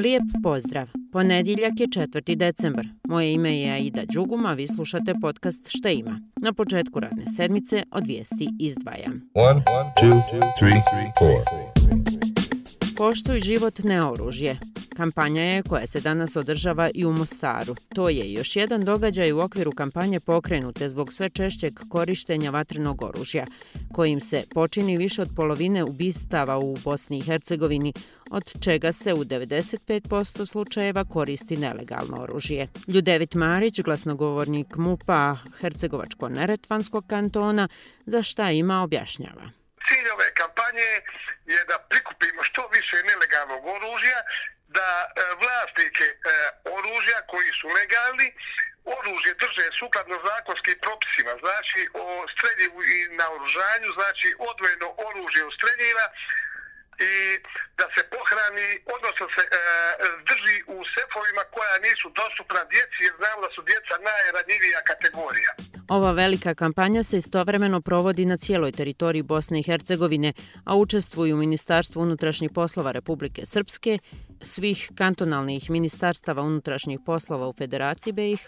Lijep pozdrav. Ponedjeljak je 4. decembar. Moje ime je Aida Đuguma, vi slušate podcast Šta ima. Na početku radne sedmice od vijesti izdvajam. 1, 2, 3, 4. Poštuj život neoružje. Kampanja je koja se danas održava i u Mostaru. To je još jedan događaj u okviru kampanje pokrenute zbog sve češćeg korištenja vatrenog oružja, kojim se počini više od polovine ubistava u Bosni i Hercegovini, od čega se u 95% slučajeva koristi nelegalno oružje. Ljudevit Marić, glasnogovornik MUPA Hercegovačko-Neretvanskog kantona, za šta ima objašnjava. Cilj ove kampanje je da prikupimo što više nelegalnog oružja da e, vlasnike e, oružja koji su legalni oružje drže sukladno zakonskim propisima, znači o streljivu i na oružanju, znači odvojeno oružje od streljiva i da se pohrani, odnosno se e, drži u sefovima koja nisu dostupna djeci jer znamo da su djeca najranjivija kategorija. Ova velika kampanja se istovremeno provodi na cijeloj teritoriji Bosne i Hercegovine, a učestvuju Ministarstvo unutrašnjih poslova Republike Srpske, svih kantonalnih ministarstava unutrašnjih poslova u Federaciji BiH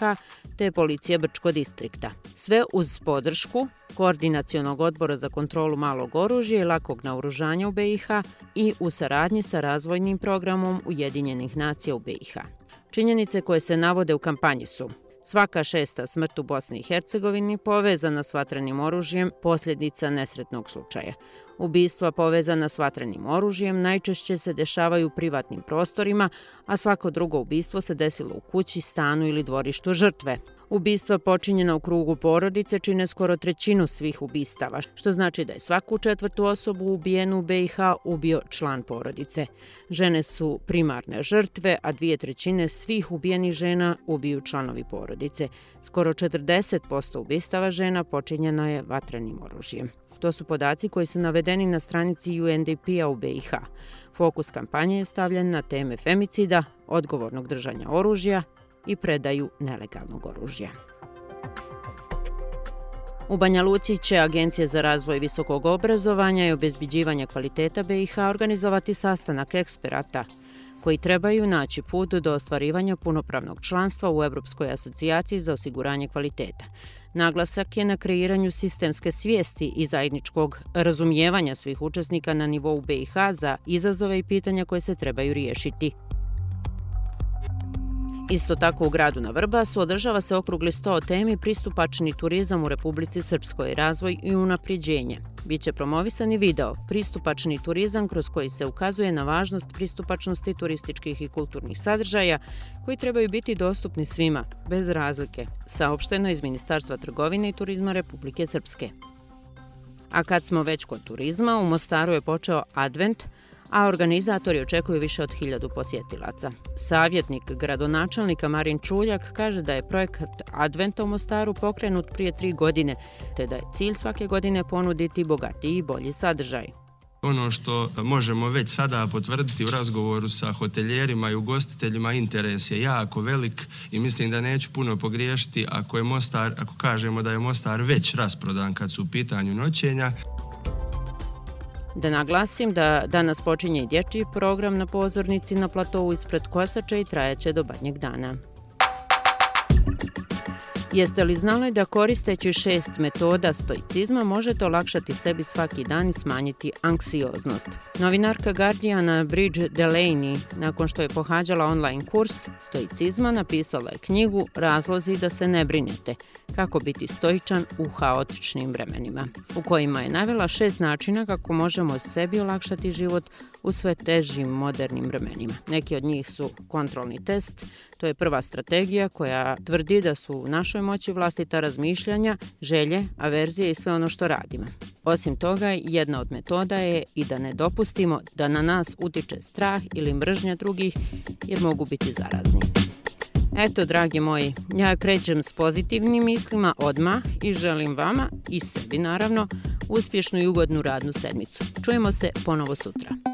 te Policije Brčko distrikta. Sve uz podršku Koordinacijonog odbora za kontrolu malog oružja i lakog naoružanja u BiH i u saradnji sa razvojnim programom Ujedinjenih nacija u BiH. Činjenice koje se navode u kampanji su Svaka šesta smrt u Bosni i Hercegovini povezana s vatrenim oružjem posljedica nesretnog slučaja. Ubistva povezana s vatrenim oružjem najčešće se dešavaju u privatnim prostorima, a svako drugo ubistvo se desilo u kući, stanu ili dvorištu žrtve. Ubistva počinjena u krugu porodice čine skoro trećinu svih ubistava, što znači da je svaku četvrtu osobu ubijenu u BiH ubio član porodice. Žene su primarne žrtve, a dvije trećine svih ubijenih žena ubiju članovi porodice. Skoro 40% ubistava žena počinjeno je vatrenim oružjem. To su podaci koji su navedeni na stranici UNDP-a u p-a BiH. Fokus kampanje je stavljen na teme femicida, odgovornog držanja oružja i predaju nelegalnog oružja. U Banja Luci će Agencija za razvoj visokog obrazovanja i obezbiđivanja kvaliteta BiH organizovati sastanak eksperata koji trebaju naći put do ostvarivanja punopravnog članstva u Evropskoj asocijaciji za osiguranje kvaliteta. Naglasak je na kreiranju sistemske svijesti i zajedničkog razumijevanja svih učesnika na nivou BiH za izazove i pitanja koje se trebaju riješiti. Isto tako u gradu na Vrbasu održava se okrugli sto o temi pristupačni turizam u Republici Srpskoj, razvoj i unapriđenje. Biće promovisan i video pristupačni turizam kroz koji se ukazuje na važnost pristupačnosti turističkih i kulturnih sadržaja koji trebaju biti dostupni svima, bez razlike, saopšteno iz Ministarstva trgovine i turizma Republike Srpske. A kad smo već kod turizma, u Mostaru je počeo advent, a organizatori očekuju više od hiljadu posjetilaca. Savjetnik gradonačelnika Marin Čuljak kaže da je projekat Adventa u Mostaru pokrenut prije tri godine, te da je cilj svake godine ponuditi bogatiji i bolji sadržaj. Ono što možemo već sada potvrditi u razgovoru sa hoteljerima i ugostiteljima, interes je jako velik i mislim da neću puno pogriješiti ako, je Mostar, ako kažemo da je Mostar već rasprodan kad su u pitanju noćenja. Da naglasim da danas počinje i dječji program na pozornici na platovu ispred Kosača i trajaće do badnjeg dana. Jeste li znali da koristeći šest metoda stoicizma možete olakšati sebi svaki dan i smanjiti anksioznost? Novinarka Guardiana Bridge Delaney, nakon što je pohađala online kurs stoicizma, napisala je knjigu Razlozi da se ne brinete, kako biti stoičan u haotičnim vremenima, u kojima je navela šest načina kako možemo sebi olakšati život u sve težim modernim vremenima. Neki od njih su kontrolni test, to je prva strategija koja tvrdi da su u našoj moći vlastita razmišljanja, želje, averzije i sve ono što radimo. Osim toga, jedna od metoda je i da ne dopustimo da na nas utiče strah ili mržnja drugih jer mogu biti zarazni. Eto, dragi moji, ja krećem s pozitivnim mislima odmah i želim vama i sebi naravno uspješnu i ugodnu radnu sedmicu. Čujemo se ponovo sutra.